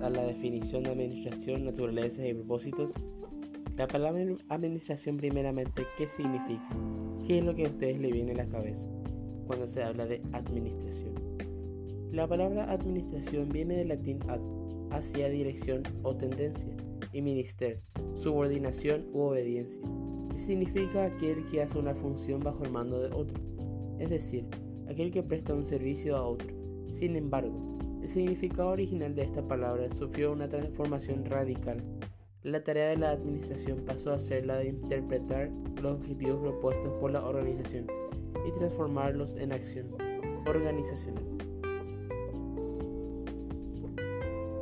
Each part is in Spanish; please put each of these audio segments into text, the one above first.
a la definición de administración, naturaleza y propósitos. La palabra administración primeramente, ¿qué significa? ¿Qué es lo que a ustedes le viene a la cabeza cuando se habla de administración? La palabra administración viene del latín ad, hacia dirección o tendencia, y minister, subordinación u obediencia. significa aquel que hace una función bajo el mando de otro, es decir, aquel que presta un servicio a otro. Sin embargo, el significado original de esta palabra sufrió una transformación radical. La tarea de la administración pasó a ser la de interpretar los objetivos propuestos por la organización y transformarlos en acción organizacional.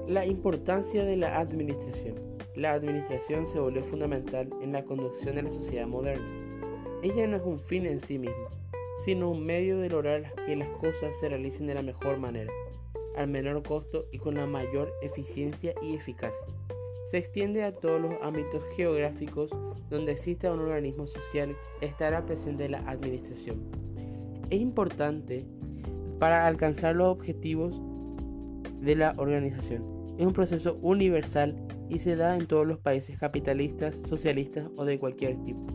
La importancia de la administración. La administración se volvió fundamental en la conducción de la sociedad moderna. Ella no es un fin en sí misma, sino un medio de lograr que las cosas se realicen de la mejor manera, al menor costo y con la mayor eficiencia y eficacia. Se extiende a todos los ámbitos geográficos donde exista un organismo social, estará presente la administración. Es importante para alcanzar los objetivos de la organización. Es un proceso universal y se da en todos los países capitalistas, socialistas o de cualquier tipo.